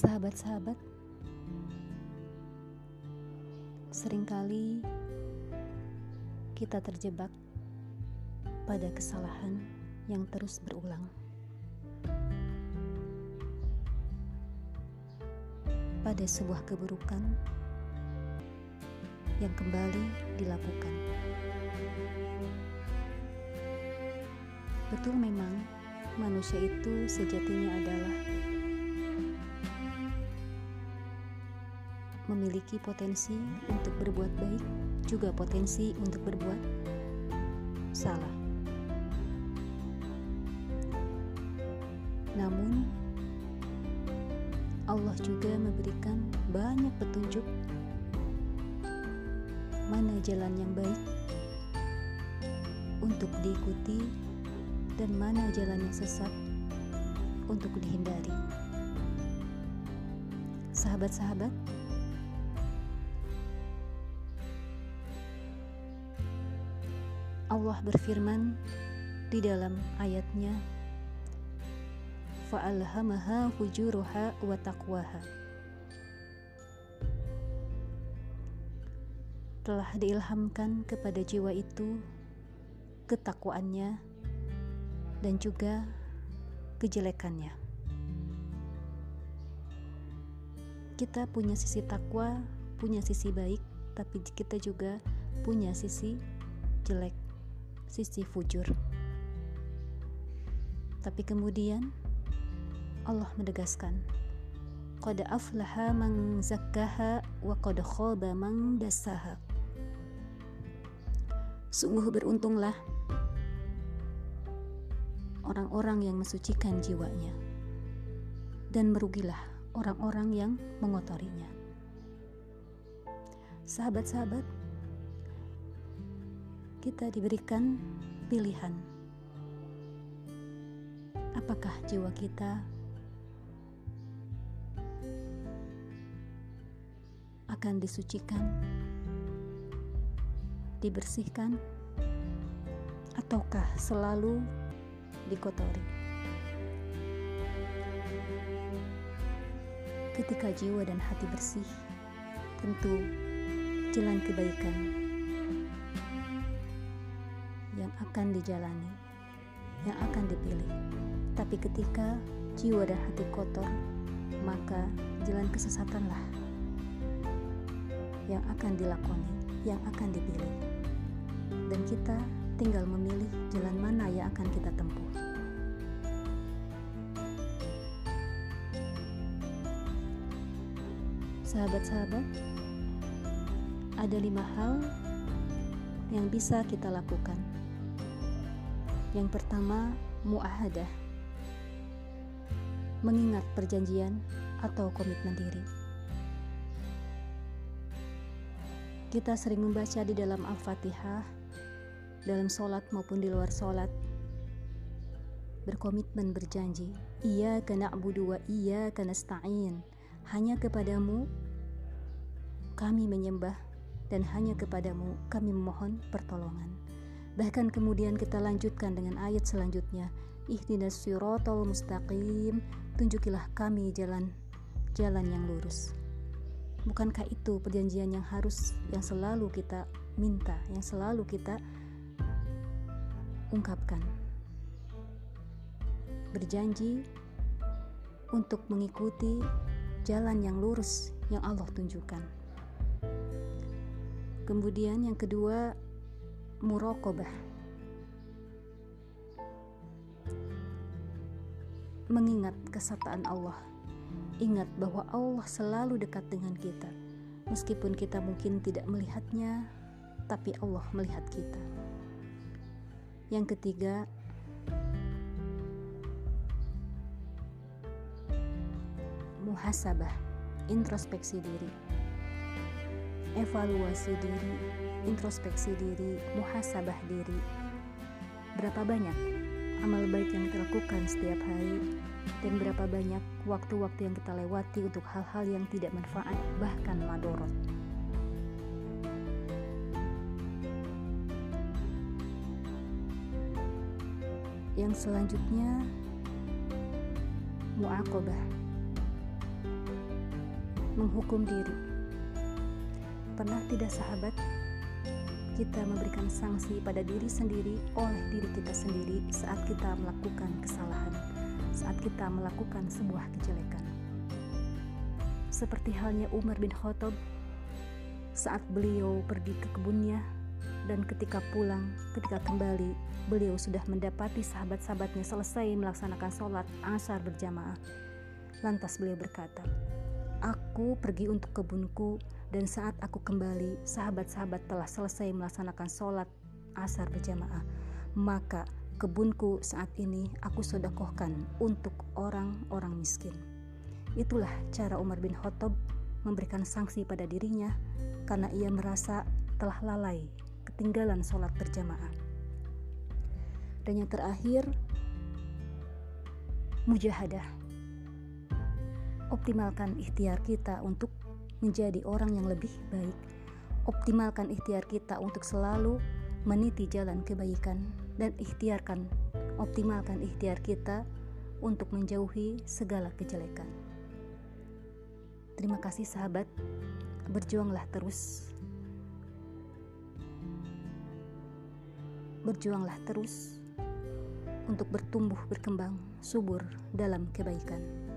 Sahabat-sahabat, sering kali kita terjebak pada kesalahan yang terus berulang. Pada sebuah keburukan yang kembali dilakukan. Betul memang manusia itu sejatinya adalah memiliki potensi untuk berbuat baik, juga potensi untuk berbuat salah. Namun, Allah juga memberikan banyak petunjuk mana jalan yang baik untuk diikuti dan mana jalan yang sesat untuk dihindari. Sahabat-sahabat, Allah berfirman di dalam ayatnya fa'alhamaha fujuruha wa taqwaha. Telah diilhamkan kepada jiwa itu ketakwaannya dan juga kejelekannya. Kita punya sisi takwa punya sisi baik tapi kita juga punya sisi jelek sisi fujur. Tapi kemudian Allah menegaskan, Qad aflaha man zakkaha wa qad khaba man. Sungguh beruntunglah orang-orang yang mensucikan jiwanya dan merugilah orang-orang yang mengotorinya. Sahabat-sahabat, kita diberikan pilihan. Apakah jiwa kita akan disucikan, dibersihkan, ataukah selalu dikotori? Ketika jiwa dan hati bersih, tentu jalan kebaikan akan dijalani, yang akan dipilih. Tapi ketika jiwa dan hati kotor, maka jalan kesesatanlah yang akan dilakoni, yang akan dipilih. Dan kita tinggal memilih jalan mana yang akan kita tempuh. Sahabat-sahabat, ada lima hal yang bisa kita lakukan yang pertama, muahadah. Mengingat perjanjian atau komitmen diri. Kita sering membaca di dalam Al-Fatihah, dalam sholat maupun di luar sholat, berkomitmen berjanji, Iya kena wa iya kena stain. Hanya kepadamu kami menyembah dan hanya kepadamu kami memohon pertolongan. Bahkan kemudian kita lanjutkan dengan ayat selanjutnya. Ihdinas siratal mustaqim, tunjukilah kami jalan jalan yang lurus. Bukankah itu perjanjian yang harus yang selalu kita minta, yang selalu kita ungkapkan? Berjanji untuk mengikuti jalan yang lurus yang Allah tunjukkan. Kemudian yang kedua, muraqabah mengingat kesataan Allah. Ingat bahwa Allah selalu dekat dengan kita. Meskipun kita mungkin tidak melihatnya tapi Allah melihat kita. Yang ketiga muhasabah introspeksi diri evaluasi diri introspeksi diri, muhasabah diri. Berapa banyak amal baik yang kita lakukan setiap hari dan berapa banyak waktu-waktu yang kita lewati untuk hal-hal yang tidak manfaat bahkan madorot. Yang selanjutnya muakobah menghukum diri. Pernah tidak sahabat kita memberikan sanksi pada diri sendiri oleh diri kita sendiri saat kita melakukan kesalahan, saat kita melakukan sebuah kejelekan. Seperti halnya Umar bin Khattab saat beliau pergi ke kebunnya dan ketika pulang, ketika kembali, beliau sudah mendapati sahabat-sahabatnya selesai melaksanakan sholat asar berjamaah. Lantas beliau berkata, Aku pergi untuk kebunku dan saat aku kembali, sahabat-sahabat telah selesai melaksanakan sholat asar berjamaah. Maka kebunku saat ini aku sodakohkan untuk orang-orang miskin. Itulah cara Umar bin Khattab memberikan sanksi pada dirinya karena ia merasa telah lalai ketinggalan sholat berjamaah. Dan yang terakhir, mujahadah. Optimalkan ikhtiar kita untuk menjadi orang yang lebih baik. Optimalkan ikhtiar kita untuk selalu meniti jalan kebaikan dan ikhtiarkan optimalkan ikhtiar kita untuk menjauhi segala kejelekan. Terima kasih sahabat, berjuanglah terus. Berjuanglah terus untuk bertumbuh berkembang subur dalam kebaikan.